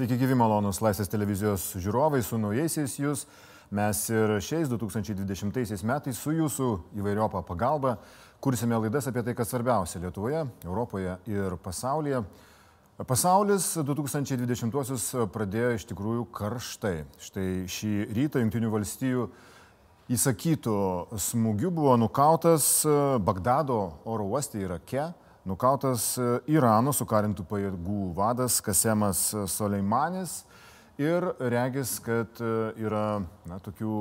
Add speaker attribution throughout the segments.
Speaker 1: Sveiki, gyvi malonus Laisvės televizijos žiūrovai su naujaisiais jūs. Mes ir šiais 2020 metais su jūsų įvairiopą pagalbą kursime laidas apie tai, kas svarbiausia Lietuvoje, Europoje ir pasaulyje. Pasaulis 2020-osius pradėjo iš tikrųjų karštai. Štai šį rytą Junktinių valstijų įsakytų smūgių buvo nukautas Bagdado oro uoste Irake nukautas e, Irano sukarintų pajėgų vadas Kasemas Soleimanis ir regis, kad e, yra na, tokių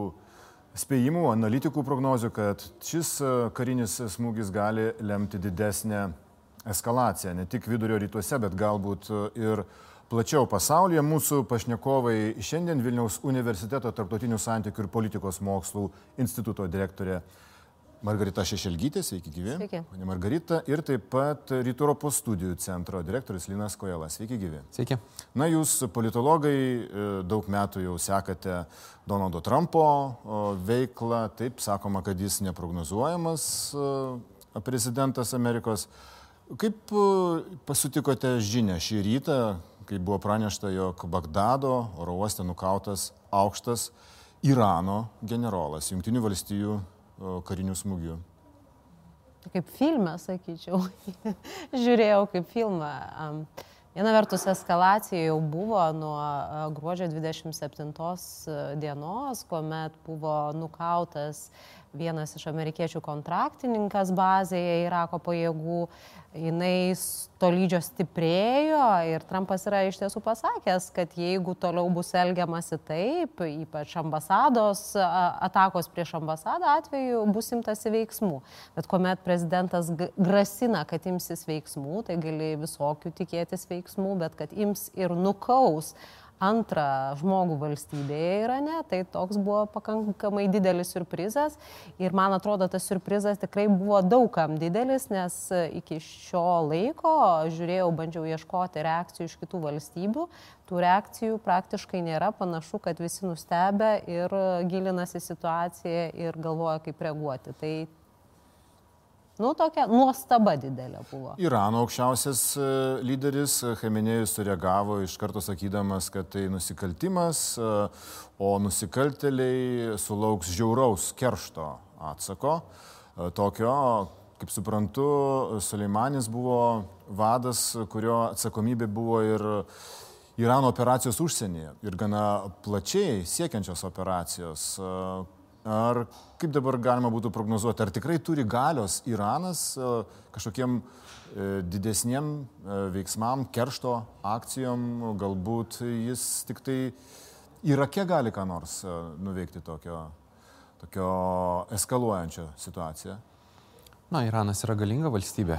Speaker 1: spėjimų, analitikų prognozių, kad šis e, karinis smūgis gali lemti didesnę eskalaciją, ne tik vidurio rytuose, bet galbūt ir plačiau pasaulyje. Mūsų pašnekovai šiandien Vilniaus universiteto tarptautinių santykių ir politikos mokslų instituto direktorė Margarita Šešelgytė, sveiki gyvi.
Speaker 2: Sveiki.
Speaker 1: Pane Margarita ir taip pat Rytų Europos studijų centro direktorius Linas Kojelas, sveiki gyvi.
Speaker 3: Sveiki.
Speaker 1: Na, jūs politologai e, daug metų jau sekate Donaldo Trumpo veiklą, taip sakoma, kad jis neprognozuojamas e, prezidentas Amerikos. Kaip e, pasutikote žinę šį rytą, kai buvo pranešta, jog Bagdado oro uoste nukautas aukštas Irano generolas, Junktinių valstijų karinių smūgių.
Speaker 2: Kaip filmą, sakyčiau. Žiūrėjau kaip filmą. Viena vertus eskalacija jau buvo nuo gruodžio 27 dienos, kuomet buvo nukautas vienas iš amerikiečių kontraktininkas bazėje Irako pajėgų jinai tolydžio stiprėjo ir Trumpas yra iš tiesų pasakęs, kad jeigu toliau bus elgiamasi taip, ypač ambasados, atakos prieš ambasadą atveju, bus imtasi veiksmų. Bet kuomet prezidentas grasina, kad imsis veiksmų, tai gali visokių tikėtis veiksmų, bet kad ims ir nukaus antrą žmogų valstybėje Irane, tai toks buvo pakankamai didelis surprizas ir man atrodo tas surprizas tikrai buvo daugam didelis, nes iki šio laiko žiūrėjau, bandžiau ieškoti reakcijų iš kitų valstybių, tų reakcijų praktiškai nėra, panašu, kad visi nustebę ir gilinasi situaciją ir galvoja, kaip reaguoti. Tai Nu, tokia nuostaba didelė buvo.
Speaker 1: Irano aukščiausias e, lyderis Heminėjus sureagavo iš karto sakydamas, kad tai nusikaltimas, e, o nusikalteliai sulauks žiauraus keršto atsako. E, tokio, kaip suprantu, Suleimanis buvo vadas, kurio atsakomybė buvo ir Irano operacijos užsienyje ir gana plačiai siekiančios operacijos Ar kaip dabar galima būtų prognozuoti, ar tikrai turi galios Iranas e, kažkokiem e, didesniem e, veiksmam, keršto akcijom, galbūt jis tik tai Irake gali ką nors nuveikti tokio, tokio eskaluojančio situaciją?
Speaker 3: Na, Iranas yra galinga valstybė,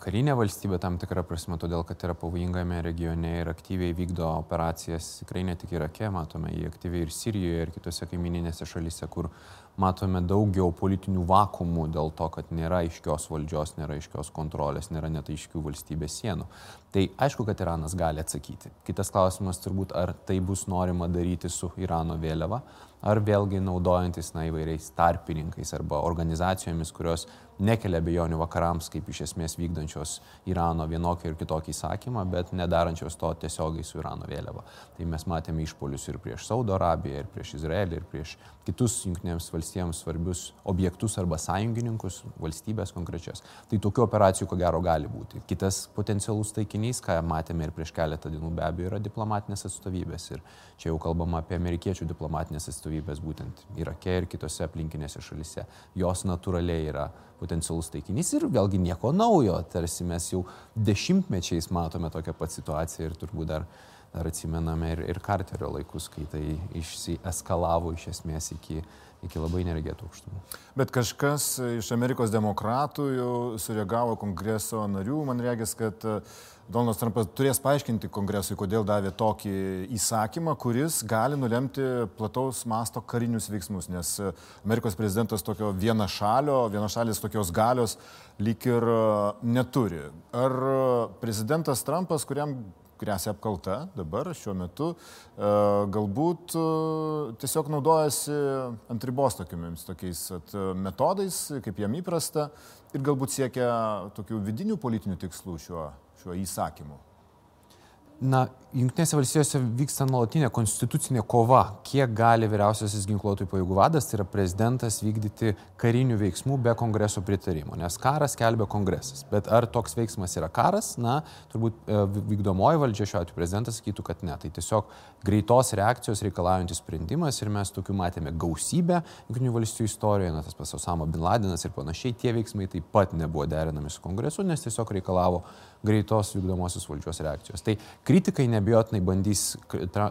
Speaker 3: karinė valstybė tam tikrą prasme, todėl kad yra pavojingame regione ir aktyviai vykdo operacijas, tikrai ne tik Irake, matome jį aktyviai ir Sirijoje, ir kitose kaimininėse šalyse, kur matome daug geopolitinių vakumų dėl to, kad nėra aiškios valdžios, nėra aiškios kontrolės, nėra net aiškių valstybės sienų. Tai aišku, kad Iranas gali atsakyti. Kitas klausimas turbūt, ar tai bus norima daryti su Irano vėliava, ar vėlgi naudojantis na, įvairiais tarpininkais arba organizacijomis, kurios nekelia bejonių vakarams, kaip iš esmės vykdančios Irano vienokį ir kitokį įsakymą, bet nedarančios to tiesiogiai su Irano vėliava. Tai mes matėme išpolius ir prieš Saudo Arabiją, ir prieš Izraelį, ir prieš kitus jungtinėms valstijams svarbius objektus arba sąjungininkus, valstybės konkrečias. Tai tokių operacijų ko gero gali būti. Kitas potencialus taikinys, ką matėme ir prieš keletą dienų be abejo, yra diplomatinės atstovybės. Ir čia jau kalbama apie amerikiečių diplomatinės atstovybės būtent Irake ir kitose aplinkinėse šalise. Jos natūraliai yra potencialus taikinys ir vėlgi nieko naujo, tarsi mes jau dešimtmečiais matome tokią pat situaciją ir turbūt dar, dar atsimename ir, ir Karterio laikus, kai tai išsieskalavo iš esmės iki, iki labai neregėtų aukštumų.
Speaker 1: Bet kažkas iš Amerikos demokratų jau sureagavo kongreso narių, man regis, kad Donaldas Trumpas turės paaiškinti kongresui, kodėl davė tokį įsakymą, kuris gali nulemti plataus masto karinius veiksmus, nes Amerikos prezidentas tokio vienašalio, vienašalis tokios galios lyg ir e, neturi. Ar prezidentas Trumpas, kuriam grėsia apkalta dabar šiuo metu, e, galbūt e, tiesiog naudojasi ant ribos tokiamis tokiais metodais, kaip jam įprasta, ir galbūt siekia tokių vidinių politinių tikslų šiuo šiuo įsakymu?
Speaker 3: Na, Junktinėse valstijose vyksta nuolatinė konstitucinė kova, kiek gali vyriausiasis ginkluotojų pajėgų vadas, tai yra prezidentas, vykdyti karinių veiksmų be kongreso pritarimo, nes karas kelbė kongresas. Bet ar toks veiksmas yra karas, na, turbūt e, vykdomoji valdžia šiuo atveju prezidentas sakytų, kad ne. Tai tiesiog greitos reakcijos reikalaujantis sprendimas ir mes tokių matėme gausybę Junktinių valstijų istorijoje, na, tas pats Osama Bin Ladenas ir panašiai, tie veiksmai taip pat nebuvo derinami su kongresu, nes tiesiog reikalavo greitos vykdomosios valdžios reakcijos. Tai kritikai nebijotinai bandys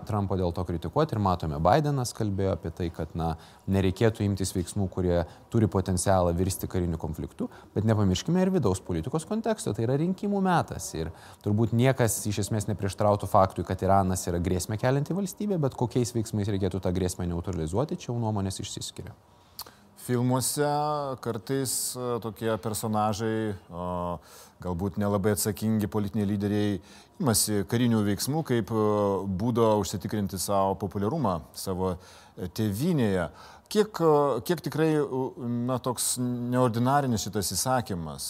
Speaker 3: Trumpo dėl to kritikuoti ir matome, Bidenas kalbėjo apie tai, kad na, nereikėtų imtis veiksmų, kurie turi potencialą virsti kariniu konfliktu, bet nepamirškime ir vidaus politikos konteksto, tai yra rinkimų metas ir turbūt niekas iš esmės neprieštrautų faktui, kad Iranas yra grėsmė kelianti valstybė, bet kokiais veiksmais reikėtų tą grėsmę neutralizuoti, čia jau nuomonės išsiskiria.
Speaker 1: Filmuose kartais tokie personažai, galbūt nelabai atsakingi politiniai lyderiai, imasi karinių veiksmų kaip būdo užsitikrinti savo populiarumą savo tėvynėje. Kiek, kiek tikrai na, toks neordinarinis šitas įsakymas,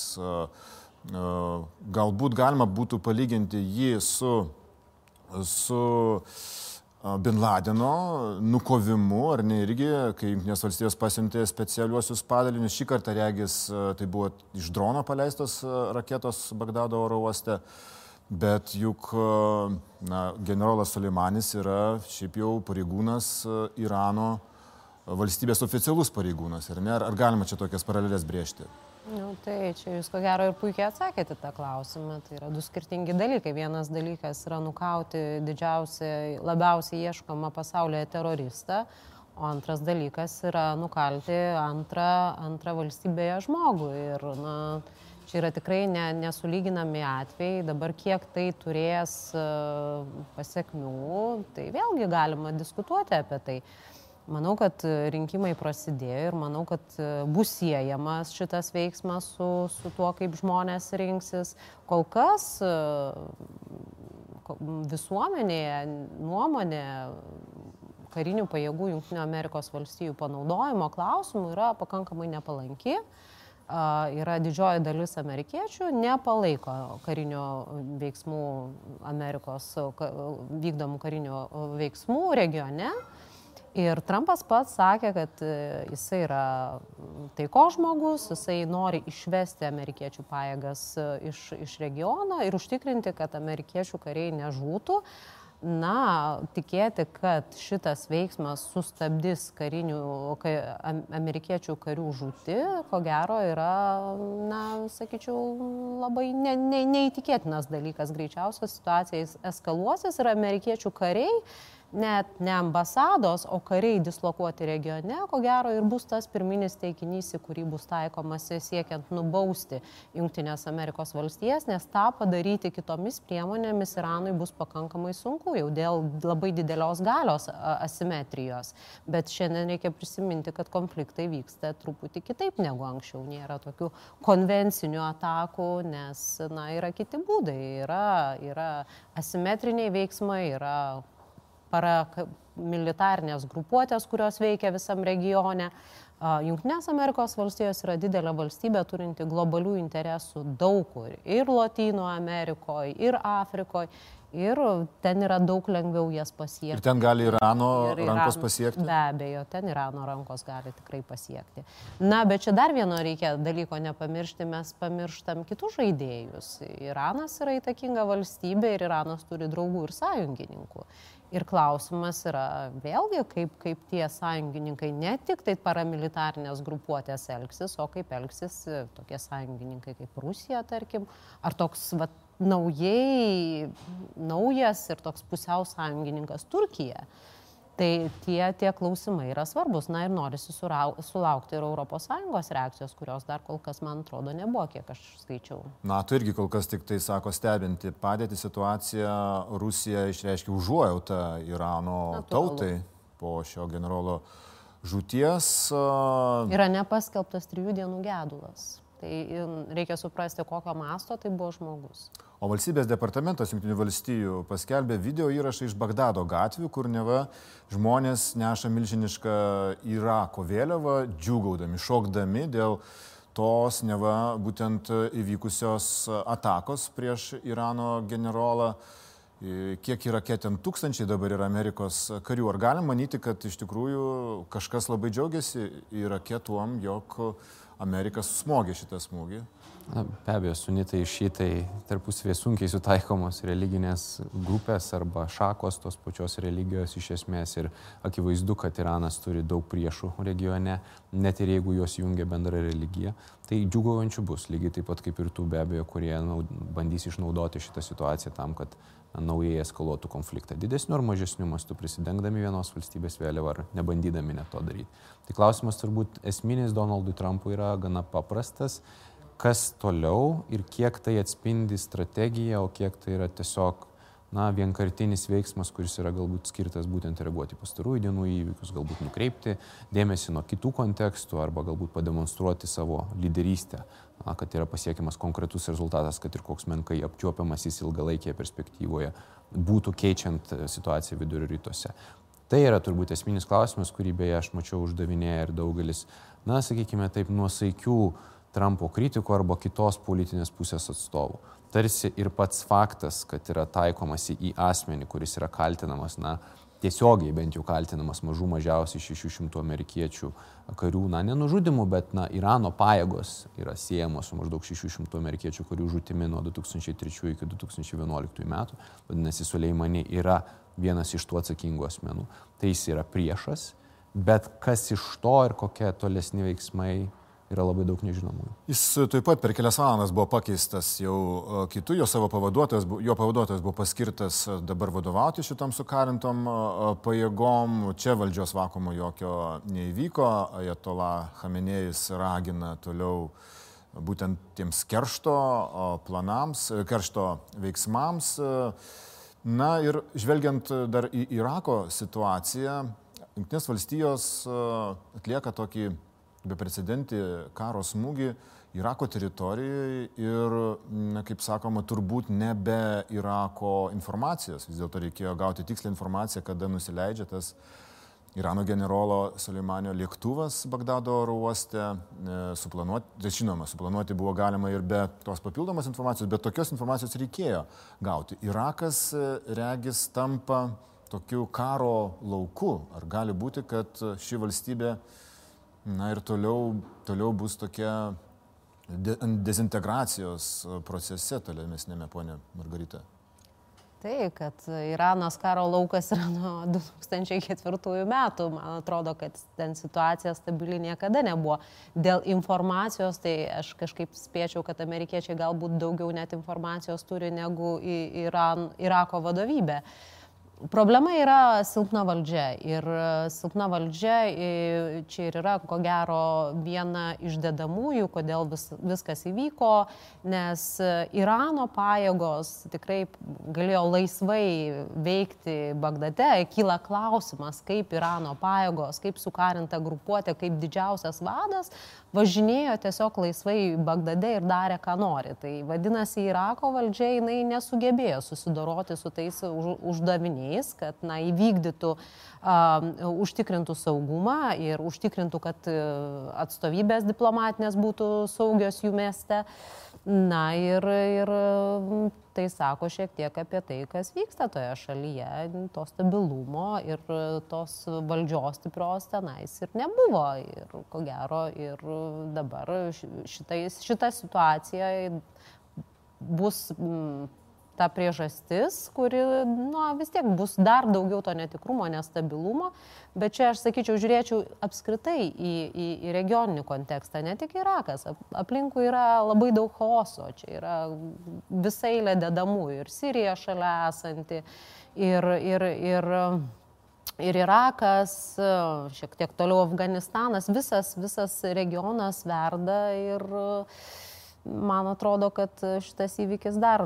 Speaker 1: galbūt galima būtų palyginti jį su, su Bin Ladeno nukovimu, ar ne irgi, kai Junktinės valstijos pasiuntė specialiuosius padalinius, šį kartą regis tai buvo iš drono paleistos raketos Bagdado oro uoste, bet juk na, generolas Suleimanis yra šiaip jau pareigūnas Irano valstybės oficialus pareigūnas, ar ne? Ar, ar galima čia tokias paralelės brėžti?
Speaker 2: Nu, tai čia jūs ko gero ir puikiai atsakėte tą klausimą. Tai yra du skirtingi dalykai. Vienas dalykas yra nukauti didžiausią, labiausiai ieškomą pasaulyje teroristą, o antras dalykas yra nukalti antrą, antrą valstybėje žmogų. Ir na, čia yra tikrai ne, nesulyginami atvejai. Dabar kiek tai turės uh, pasiekmių, tai vėlgi galima diskutuoti apie tai. Manau, kad rinkimai prasidėjo ir manau, kad bus siejamas šitas veiksmas su, su tuo, kaip žmonės rinksis. Kol kas visuomenėje nuomonė karinių pajėgų Junktinių Amerikos valstijų panaudojimo klausimų yra pakankamai nepalanki. Yra didžioji dalis amerikiečių nepalaiko karinių veiksmų Amerikos vykdomų karinių veiksmų regione. Ir Trumpas pats sakė, kad e, jisai yra taiko žmogus, jisai nori išvesti amerikiečių pajėgas e, iš, iš regiono ir užtikrinti, kad amerikiečių kariai nežūtų. Na, tikėti, kad šitas veiksmas sustabdys karinių, ka, amerikiečių karių žūti, ko gero yra, na, sakyčiau, labai ne, ne, neįtikėtinas dalykas. Greičiausiai situacija eskaluosis ir amerikiečių kariai net ne ambasados, o kariai dislokuoti regione, ko gero ir bus tas pirminis teikinys, į kurį bus taikomasi siekiant nubausti Junktinės Amerikos valstijas, nes tą padaryti kitomis priemonėmis Iranui bus pakankamai sunku jau dėl labai didelios galios asimetrijos. Bet šiandien reikia prisiminti, kad konfliktai vyksta truputį kitaip negu anksčiau. Nėra tokių konvencinių atakų, nes na, yra kiti būdai. Yra, yra asimetriniai veiksmai, yra paramilitarnės grupuotės, kurios veikia visam regione. Junktinės Amerikos valstijos yra didelė valstybė turinti globalių interesų daug kur. Ir Latino Amerikoje, ir Afrikoje. Ir ten yra daug lengviau jas pasiekti.
Speaker 1: Ir ten gali Irano ir rankos Iran, pasiekti?
Speaker 2: Be abejo, ten Irano rankos gali tikrai pasiekti. Na, bet čia dar vieno reikia dalyko nepamiršti, mes pamirštam kitus žaidėjus. Iranas yra įtakinga valstybė ir Iranas turi draugų ir sąjungininkų. Ir klausimas yra vėlgi, kaip, kaip tie sąjungininkai ne tik tai paramilitarnės grupuotės elgsis, o kaip elgsis e, tokie sąjungininkai kaip Rusija, tarkim, ar toks vat, naujai, naujas ir toks pusiau sąjungininkas Turkija. Uh, Tai tie, tie klausimai yra svarbus. Na ir norisi sulaukti ir ES reakcijos, kurios dar kol kas, man atrodo, nebuvo, kiek aš skaičiau.
Speaker 1: NATO irgi kol kas tik tai sako stebinti padėti situaciją. Rusija išreiškia užuojautą Irano Natūralu. tautai po šio generolo žūties.
Speaker 2: Yra nepaskelbtas trijų dienų gedulas. Tai reikia suprasti, kokio masto tai buvo žmogus.
Speaker 1: O valstybės departamentas Junktinių valstijų paskelbė video įrašą iš Bagdado gatvių, kur neva žmonės neša milžinišką Irako vėliavą, džiugaudami, šokdami dėl tos neva būtent įvykusios atakos prieš Irano generolą. kiek Irake ten tūkstančiai dabar yra Amerikos karių. Ar galim manyti, kad iš tikrųjų kažkas labai džiaugiasi Irake tuom, jog Amerika susmogė šitą smūgį?
Speaker 3: Na, be abejo, sunitai šitai tarpusavėje sunkiai sutaikomos religinės grupės arba šakos tos pačios religijos iš esmės ir akivaizdu, kad Iranas turi daug priešų regione, net ir jeigu juos jungia bendra religija, tai džiugaujančių bus, lygiai taip pat kaip ir tų be abejo, kurie naud, bandys išnaudoti šitą situaciją tam, kad na, naujai eskaluotų konfliktą didesniu ar mažesniu mastu, prisidengdami vienos valstybės vėliavą ar nebandydami net to daryti. Tai klausimas turbūt esminis Donaldui Trumpui yra gana paprastas kas toliau ir kiek tai atspindi strategiją, o kiek tai yra tiesiog na, vienkartinis veiksmas, kuris yra galbūt skirtas būtent reaguoti pastarųjų dienų įvykius, galbūt nukreipti dėmesį nuo kitų kontekstų arba galbūt pademonstruoti savo lyderystę, na, kad yra pasiekiamas konkretus rezultatas, kad ir koks menkai apčiuopiamas jis ilgalaikėje perspektyvoje būtų keičiant situaciją vidurio rytuose. Tai yra turbūt esminis klausimas, kurį beje aš mačiau uždavinėję ir daugelis, na, sakykime taip, nuosaikių Trumpo kritikų arba kitos politinės pusės atstovų. Tarsi ir pats faktas, kad yra taikomasi į asmenį, kuris yra kaltinamas, na, tiesiogiai bent jau kaltinamas mažų mažiausiai 600 amerikiečių karių, na, nenužudimu, bet, na, Irano pajėgos yra siejamos su maždaug 600 amerikiečių karių žūtimi nuo 2003 iki 2011 metų. Vadinasi, Suleimani yra vienas iš tų atsakingų asmenų. Tai jis yra priešas, bet kas iš to ir kokie tolesni veiksmai yra labai daug nežinomųjų.
Speaker 1: Jis taip pat per kelias valandas buvo pakeistas jau e, kitų, jo savo pavaduotojas, jo pavaduotojas buvo paskirtas e, dabar vadovauti šitam sukarintom e, pajėgom. Čia valdžios vakumo jokio neįvyko. Ajatola Hamenėjus ragina toliau būtent tiems keršto planams, keršto veiksmams. Na ir žvelgiant dar į Irako situaciją, Junktinės valstijos atlieka tokį beprecedentį karo smūgį Irako teritorijoje ir, na, kaip sakoma, turbūt nebe Irako informacijos. Vis dėlto reikėjo gauti tikslę informaciją, kada nusileidžia tas Irano generolo Suleimanio lėktuvas Bagdado oro uoste. E, suplanuoti, tai žinoma, suplanuoti buvo galima ir be tos papildomos informacijos, bet tokios informacijos reikėjo gauti. Irakas, e, regis, tampa tokiu karo lauku. Ar gali būti, kad ši valstybė Na ir toliau, toliau bus tokia de, dezintegracijos procese tolimesnėme, ponė Margarita.
Speaker 2: Tai, kad Iranas karo laukas yra nuo 2004 metų, man atrodo, kad ten situacija stabili niekada nebuvo. Dėl informacijos, tai aš kažkaip spėčiau, kad amerikiečiai galbūt daugiau net informacijos turi negu Iran, Irako vadovybė. Uh, Problema yra silpna valdžia ir e, silpna valdžia čia ir yra, ko gero, viena iš dedamųjų, kodėl vis, viskas įvyko, nes e, Irano pajėgos tikrai galėjo laisvai veikti Bagdate. Kyla klausimas, kaip Irano pajėgos, kaip sukarinta grupuotė, kaip didžiausias vadas važinėjo tiesiog laisvai Bagdade ir darė, ką nori. Tai vadinasi, Irako valdžia jinai nesugebėjo susidoroti su tais uždaviniais, kad na, įvykdytų, uh, užtikrintų saugumą ir užtikrintų, kad atstovybės diplomatinės būtų saugios jų mieste. Na ir, ir tai sako šiek tiek apie tai, kas vyksta toje šalyje, to stabilumo ir tos valdžios stiprios tenais ir nebuvo. Ir ko gero, ir dabar šitai, šita situacija bus ta priežastis, kuri, na, vis tiek bus dar daugiau to netikrumo, nestabilumo, bet čia aš sakyčiau, žiūrėčiau apskritai į, į, į regioninį kontekstą, ne tik Irakas, aplinkui yra labai daug chaoso, čia yra visai lė dedamų ir Sirija šalia esanti, ir, ir, ir, ir Irakas, šiek tiek toliau Afganistanas, visas, visas regionas verda ir man atrodo, kad šitas įvykis dar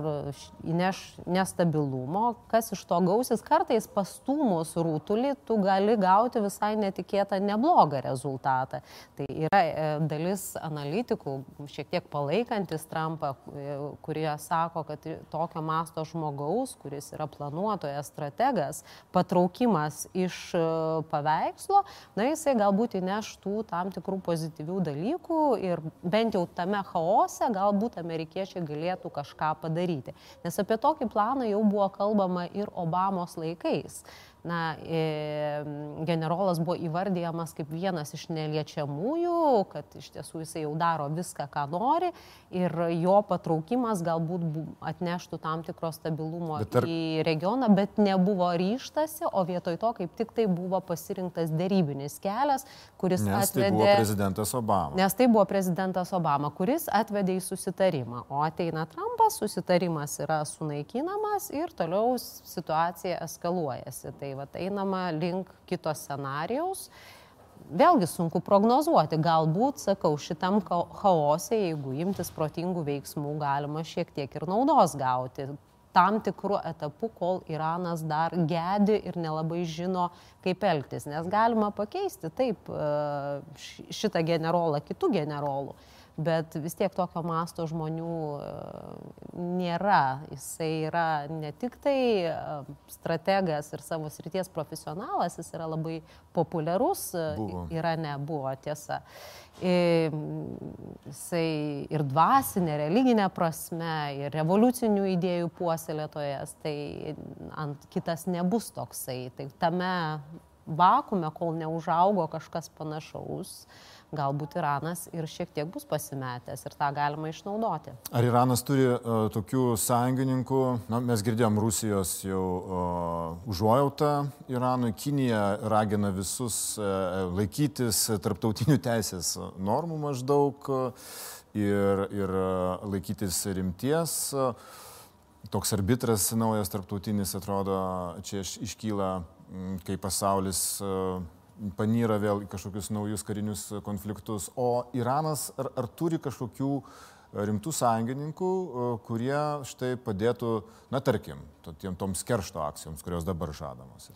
Speaker 2: įneš nestabilumo. Kas iš to gausis, kartais pastūmus rūtulį, tu gali gauti visai netikėtą neblogą rezultatą. Tai yra e, dalis analitikų, šiek tiek palaikantis Trumpą, e, kurie sako, kad tokio masto žmogaus, kuris yra planuotojas, strategas, patraukimas iš e, paveikslo, na jisai galbūt įneš tų tam tikrų pozityvių dalykų ir bent jau tame chaose pusę galbūt amerikiečiai galėtų kažką padaryti. Nes apie tokį planą jau buvo kalbama ir Obamos laikais na, generolas buvo įvardyjamas kaip vienas iš neliečiamųjų, kad iš tiesų jisai jau daro viską, ką nori ir jo patraukimas galbūt atneštų tam tikro stabilumo ar... į regioną, bet nebuvo ryštasi, o vietoj to kaip tik tai buvo pasirinktas dėrybinis kelias, kuris
Speaker 1: nes
Speaker 2: atvedė...
Speaker 1: Tai buvo prezidentas Obama.
Speaker 2: Nes tai buvo prezidentas Obama, kuris atvedė į susitarimą, o ateina Trumpas, susitarimas yra sunaikinamas ir toliau situacija eskaluojasi. Tai va, einama link kito scenarijaus. Vėlgi sunku prognozuoti, galbūt, sakau, šitam chaose, jeigu imtis protingų veiksmų, galima šiek tiek ir naudos gauti tam tikrų etapų, kol Iranas dar gedi ir nelabai žino, kaip elgtis. Nes galima pakeisti taip šitą generolą kitų generolų bet vis tiek tokio masto žmonių e, nėra. Jisai yra ne tik tai e, strategas ir savo srities profesionalas, jis yra labai populiarus e, buvo. Irane, buvo tiesa. Jisai ir dvasinė, religinė prasme, ir revoliucinių idėjų puoselėtojas, tai ant kitas nebus toksai. Tai tame vakume, kol neužaugo kažkas panašaus, uh, galbūt Iranas ir šiek tiek bus pasimetęs ir tą galima išnaudoti.
Speaker 1: Ar Iranas turi uh, tokių sąjungininkų, na, mes girdėjom Rusijos jau uh, užuojautą Iranui, Kinija ragina visus uh, laikytis tarptautinių teisės normų maždaug uh, ir, ir uh, laikytis rimties. Uh, toks arbitras naujas tarptautinis atrodo čia iškyla, kai pasaulis uh, panyra vėl į kažkokius naujus karinius konfliktus. O Iranas ar, ar turi kažkokių rimtų sąjungininkų, kurie štai padėtų, na tarkim, tiem toms keršto akcijoms, kurios dabar žadamos?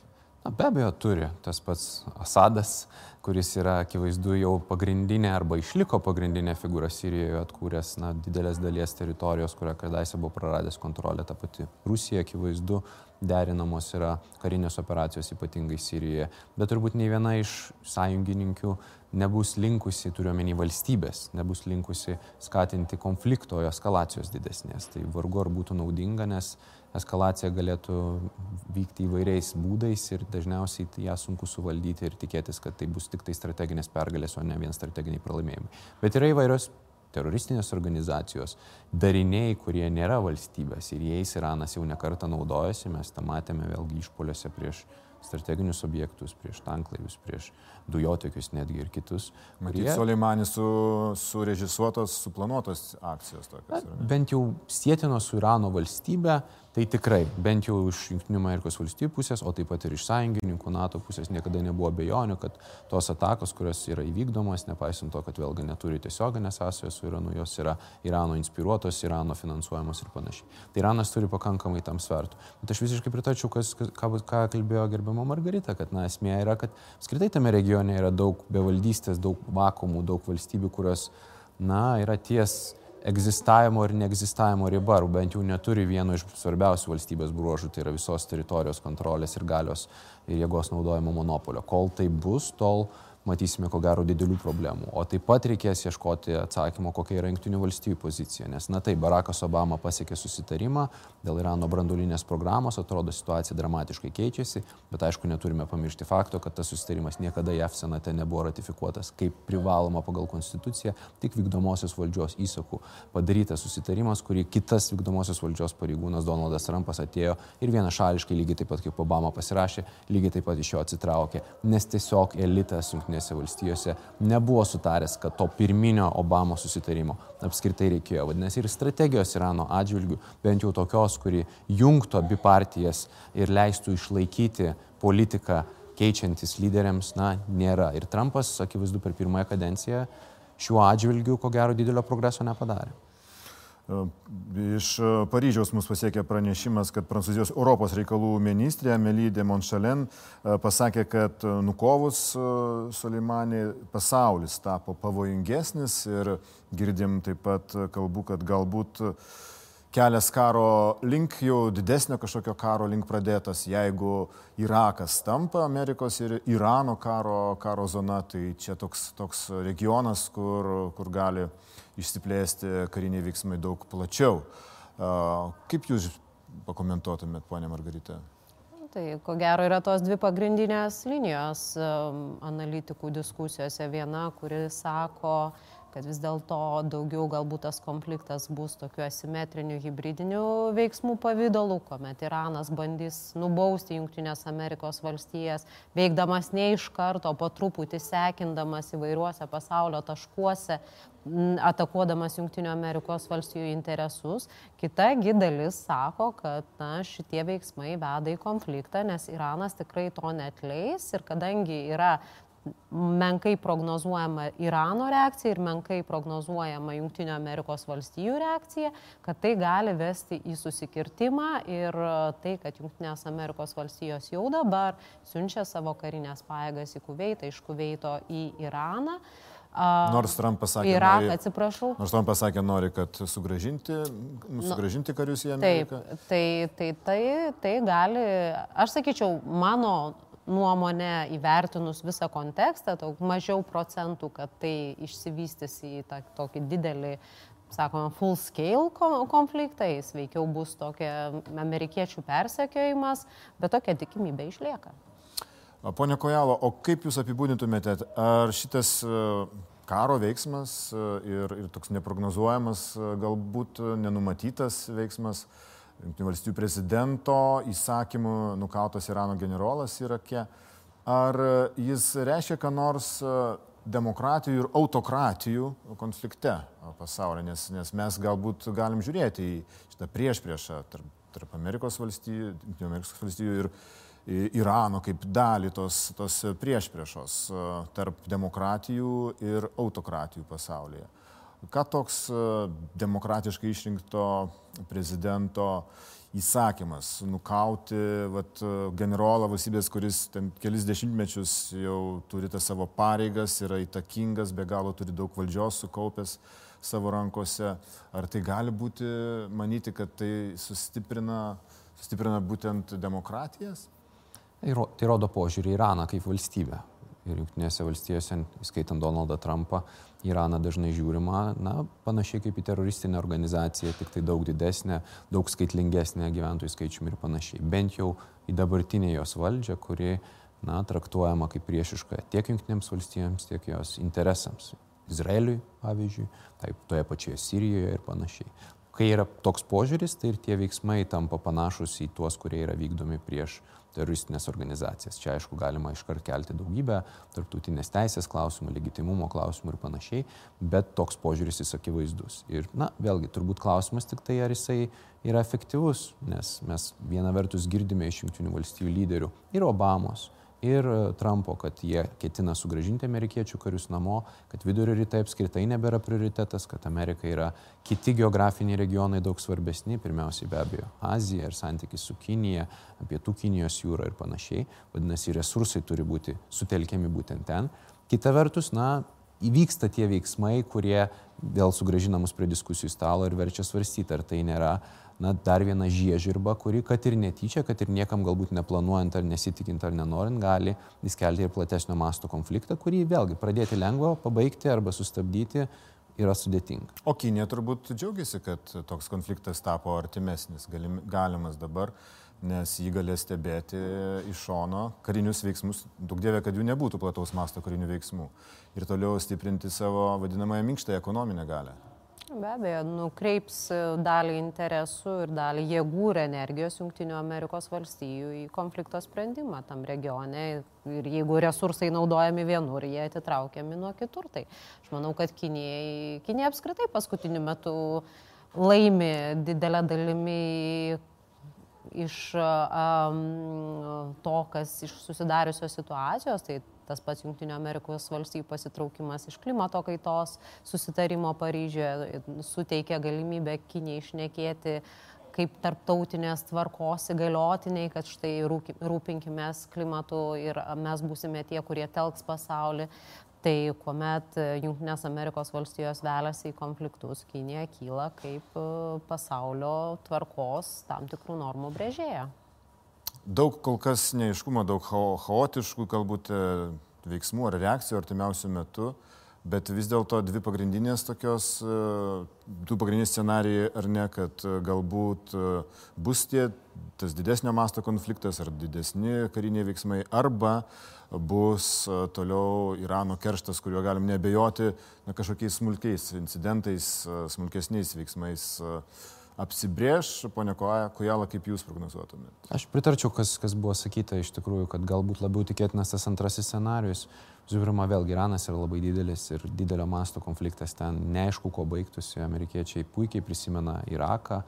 Speaker 3: Na, be abejo, turi. Tas pats Asadas, kuris yra akivaizdu jau pagrindinė arba išliko pagrindinė figūra Sirijoje, atkūręs na, didelės dalies teritorijos, kurią kadaise buvo praradęs kontrolę ta pati Rusija, akivaizdu, derinamos yra karinės operacijos, ypatingai Sirijoje. Bet turbūt nei viena iš sąjungininkių nebus linkusi, turiuomenį valstybės, nebus linkusi skatinti konflikto, eskalacijos didesnės. Tai vargu ar būtų naudinga, nes eskalacija galėtų vykti įvairiais būdais ir dažniausiai ją sunku suvaldyti ir tikėtis, kad tai bus tik tai strateginės pergalės, o ne vien strateginiai pralaimėjimai. Bet yra įvairios teroristinės organizacijos, dariniai, kurie nėra valstybės ir jais Iranas jau nekartą naudojasi, mes tą matėme vėlgi išpoliuose prieš strateginius objektus, prieš tanklaivius, prieš dujotekius netgi ir kitus.
Speaker 1: Matyt, kurie... Soleimanis su, surežisuotos, suplanuotos akcijos tokios.
Speaker 3: Bent jau sėtinos su Irano valstybe, Tai tikrai, bent jau iš Junktinių Amerikos valstybių pusės, o taip pat ir iš sąjungininkų NATO pusės niekada nebuvo bejonių, kad tos atakos, kurios yra įvykdomos, nepaisant to, kad vėlgi neturi tiesioginės sąsajos su Iranu, jos yra Irano inspiruotos, Irano finansuojamos ir panašiai. Tai Iranas turi pakankamai tam svertų. Bet aš visiškai pritačiau, kas, ką, ką kalbėjo gerbimo Margarita, kad na, esmė yra, kad skritai tame regione yra daug bevaldystės, daug vakumų, daug valstybių, kurios, na, yra ties egzistavimo ir neegzistavimo riba, ar bent jau neturi vieno iš svarbiausių valstybės bruožų, tai yra visos teritorijos kontrolės ir galios ir jėgos naudojimo monopolio. Kol tai bus, tol uh, matysime ko gero didelių problemų. O taip pat reikės ieškoti atsakymo, kokia yra Junktinių valstybių pozicija. Nes, na taip, Barackas Obama pasiekė susitarimą dėl Irano brandulinės programos, atrodo situacija dramatiškai keičiasi, bet aišku, neturime pamiršti fakto, kad tas susitarimas niekada JAF senate nebuvo ratifikuotas kaip privaloma pagal konstituciją, tik vykdomosios valdžios įsakų padarytas susitarimas, kurį kitas vykdomosios valdžios pareigūnas Donaldas Trumpas atėjo ir vienašališkai lygiai taip pat kaip Obama pasirašė, lygiai taip pat iš jo atsitraukė, nes tiesiog elitas Junktinės Junktinėse valstijose nebuvo sutaręs, kad to pirminio Obamos susitarimo apskritai reikėjo. Vadinasi, ir strategijos Irano atžvilgių, bent jau tokios, kuri jungtų abi partijas ir leistų išlaikyti politiką keičiantis lyderiams, na, nėra. Ir Trumpas, akivaizdu, per pirmąją kadenciją šiuo atžvilgiu, ko gero, didelio progreso nepadarė.
Speaker 1: Iš e, Paryžiaus mus pasiekė pranešimas, kad Prancūzijos Europos reikalų ministrė Amelie de Montchalen e, pasakė, kad e, nukovus Soleimanį pasaulis tapo pavojingesnis ir girdim taip pat kalbų, kad galbūt kelias karo link, jau didesnio kažkokio karo link pradėtas. Jeigu Irakas tampa Amerikos ir Irano karo, karo zona, tai čia toks, toks regionas, kur, kur gali išsiplėsti kariniai veiksmai daug plačiau. Kaip jūs pakomentuotumėt, ponė Margarita?
Speaker 2: Tai ko gero yra tos dvi pagrindinės linijos analitikų diskusijose. Viena, kuri sako, kad vis dėlto daugiau galbūt tas konfliktas bus tokiu asimetriniu hybridiniu veiksmų pavydalu, kuomet Iranas bandys nubausti Junktinės Amerikos valstijas, veikdamas ne iš karto, po truputį sekindamas įvairiuose pasaulio taškuose, atakuodamas Junktinių Amerikos valstijų interesus. Kita gidalis sako, kad na, šitie veiksmai veda į konfliktą, nes Iranas tikrai to netleis ir kadangi yra menkai prognozuojama Irano reakcija ir menkai prognozuojama Junktinio Amerikos valstijų reakcija, kad tai gali vesti į susikirtimą ir tai, kad Junktinės Amerikos valstijos jau dabar siunčia savo karinės pajėgas į Kuveitą, iš Kuveito į Iraną.
Speaker 1: Nors Trumpas sakė,
Speaker 2: Iraką, atsiprašau.
Speaker 1: Nors Trumpas sakė, nori, kad sugražinti, nu, sugražinti karius į Ameriką.
Speaker 2: Taip, tai, tai, tai, tai gali, aš sakyčiau, mano nuomonė įvertinus visą kontekstą, daug mažiau procentų, kad tai išsivystys į tą tokį didelį, sakoma, full scale konfliktą, jis veikiau bus tokia amerikiečių persekiojimas, bet tokia tikimybė išlieka.
Speaker 1: Pone Kojalo, o kaip Jūs apibūdintumėte, ar šitas e, karo veiksmas e, ir, ir toks neprognozuojamas, e, galbūt nenumatytas veiksmas, Junktinių valstybių prezidento įsakymu nukautas Irano generolas Irake. Ar jis reiškia, ką nors e, demokratijų ir autokratijų konflikte pasaulyje, nes, nes mes galbūt galim žiūrėti į šitą prieš priešą tarp, tarp Amerikos valstybių, Amerikos valstybių ir Irano kaip dalį tos, tos prieš priešos e, tarp demokratijų ir autokratijų pasaulyje. Ką toks e, demokratiškai išrinkto prezidento įsakymas nukauti vat, generolą valstybės, kuris ten kelis dešimtmečius jau turi tas savo pareigas, yra įtakingas, be galo turi daug valdžios sukaupęs savo rankose. Ar tai gali būti, manyti, kad tai sustiprina, sustiprina būtent demokratijas?
Speaker 3: Tai, tai rodo požiūrį į Iraną kaip valstybę ir Junktinėse valstijose, įskaitant Donaldą Trumpą, Iraną dažnai žiūrima, na, panašiai kaip į teroristinę organizaciją, tik tai daug didesnė, daug skaitlingesnė gyventojų skaičiumi ir panašiai. Bent jau į dabartinę jos valdžią, kuri, na, traktuojama kaip priešiška tiek Junktinėms valstijoms, tiek jos interesams. Izraeliui, pavyzdžiui, taip toje pačioje Sirijoje ir panašiai. Kai yra toks požiūris, tai ir tie veiksmai tampa panašus į tuos, kurie yra vykdomi prieš teroristinės organizacijas. Čia aišku galima iškart kelti daugybę tarptautinės teisės klausimų, legitimumo klausimų ir panašiai, bet toks požiūris jis akivaizdus. Ir, na, vėlgi, turbūt klausimas tik tai, ar jisai yra efektyvus, nes mes viena vertus girdime iš jungtinių valstybių lyderių ir Obamos, ir e, Trumpo, kad jie ketina sugražinti amerikiečių karius namo, kad vidurio rytai apskritai nebėra prioritetas, kad Amerika yra kiti geografiniai regionai daug svarbesni, pirmiausiai be abejo Azija ir santykiai su Kinija, pietų Kinijos jūra ir panašiai. Vadinasi, resursai turi būti sutelkiami būtent ten. Kita vertus, na, įvyksta tie veiksmai, kurie vėl sugražina mus prie diskusijų stalo ir verčia svarstyti, ar tai nėra na, dar viena žiežirba, kuri, kad ir netyčia, kad ir niekam galbūt neplanuojant ar nesitikint ar nenorint, gali įskelti ir platesnio masto konfliktą, kurį vėlgi pradėti lengva, pabaigti arba sustabdyti yra sudėtinga.
Speaker 1: O Kinė turbūt džiaugiasi, kad toks konfliktas tapo artimesnis, galim, galimas dabar, nes jį galės stebėti iš šono karinius veiksmus, daug dievė, kad jų nebūtų plataus masto karinių veiksmų ir toliau stiprinti savo vadinamąją minkštąją ekonominę galę.
Speaker 2: Be abejo, nukreips e, dalį interesų ir dalį jėgų ir energijos Junktinių Amerikos valstijų į konflikto sprendimą tam regione. Ir jeigu resursai naudojami vienur, jie atitraukiami nuo kitur. Tai aš manau, kad Kinija apskritai paskutiniu metu laimi didelę dalimi iš um, to, kas iš susidariusios situacijos. Tai tas pats Junktinio Amerikos valstybių pasitraukimas iš klimato kaitos susitarimo Paryžioje suteikia galimybę Kinijai išnekėti kaip tarptautinės tvarkos įgaliotiniai, kad štai rūpinkime klimatu ir mes būsime tie, kurie telks pasaulį. Tai kuomet Junktinės Amerikos valstijos veliasi į konfliktus, Kinija kyla kaip pasaulio tvarkos tam tikrų normų brėžėja.
Speaker 1: Daug kol kas neiškumo, daug chaotiškų galbūt veiksmų ar reakcijų artimiausių metų. Bet vis dėlto dvi pagrindinės tokios, e, du pagrindiniai scenarijai, ar ne, kad e, galbūt e, bus tie, tas didesnio masto konfliktas ar didesni kariniai veiksmai, arba bus toliau Irano kerštas, kuriuo galim nebejoti na, kažkokiais smulkiais incidentais, smulkesniais veiksmais apsibrėž, ponia Kojala, kaip jūs prognozuotumėte?
Speaker 3: Aš pritarčiau, kas, kas buvo sakyta iš tikrųjų, kad galbūt labiau tikėtinas tas antrasis scenarius. Pirma, vėlgi Iranas yra labai didelis ir didelio masto konfliktas ten neaišku, kuo baigtųsi. Amerikiečiai puikiai prisimena Iraką,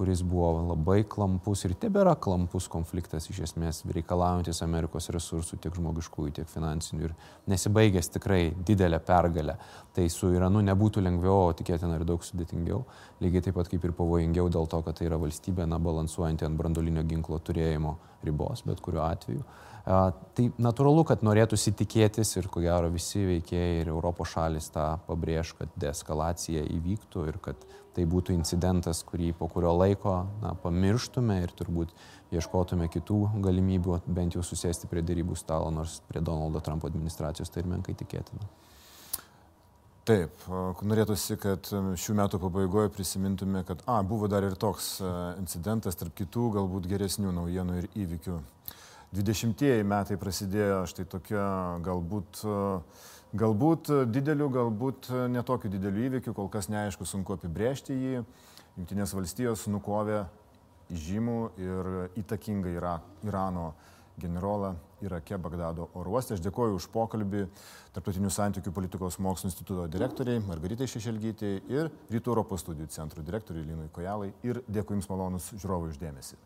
Speaker 3: kuris buvo labai klampus ir tebėra klampus konfliktas iš esmės, reikalaujantis Amerikos resursų tiek žmogiškųjų, tiek finansinių ir nesibaigęs tikrai didelę pergalę. Tai su Iranu nebūtų lengviau, o tikėtina ir daug sudėtingiau. Lygiai taip pat kaip ir pavojingiau dėl to, kad tai yra valstybė, na, balansuojanti ant brandolinio ginklo turėjimo ribos, bet kuriuo atveju. Tai natūralu, kad norėtųsi tikėtis ir ko gero visi veikėjai ir Europos šalis tą pabrėž, kad deeskalacija įvyktų ir kad tai būtų incidentas, kurį po kurio laiko na, pamirštume ir turbūt ieškotume kitų galimybių bent jau susėsti prie dėrybų stalo, nors prie Donaldo Trumpo administracijos tai ir menkai tikėtina.
Speaker 1: Taip, norėtųsi, kad šių metų pabaigoje prisimintume, kad, a, buvo dar ir toks incidentas tarp kitų galbūt geresnių naujienų ir įvykių. 20-ieji metai prasidėjo štai tokia galbūt, galbūt didelių, galbūt netokių didelių įvykių, kol kas neaišku, sunku apibrėžti jį. Junktinės valstijos nukovė žymų ir įtakingą Ira, Irano generolą Irake Bagdado oro uoste. Aš dėkoju už pokalbį Tarptautinių santykių politikos mokslo instituto direktoriai Margaritai Šešelgytė ir Rytų Europos studijų centro direktoriui Linui Kojalai. Ir dėkui Jums malonus žiūrovui uždėmesi.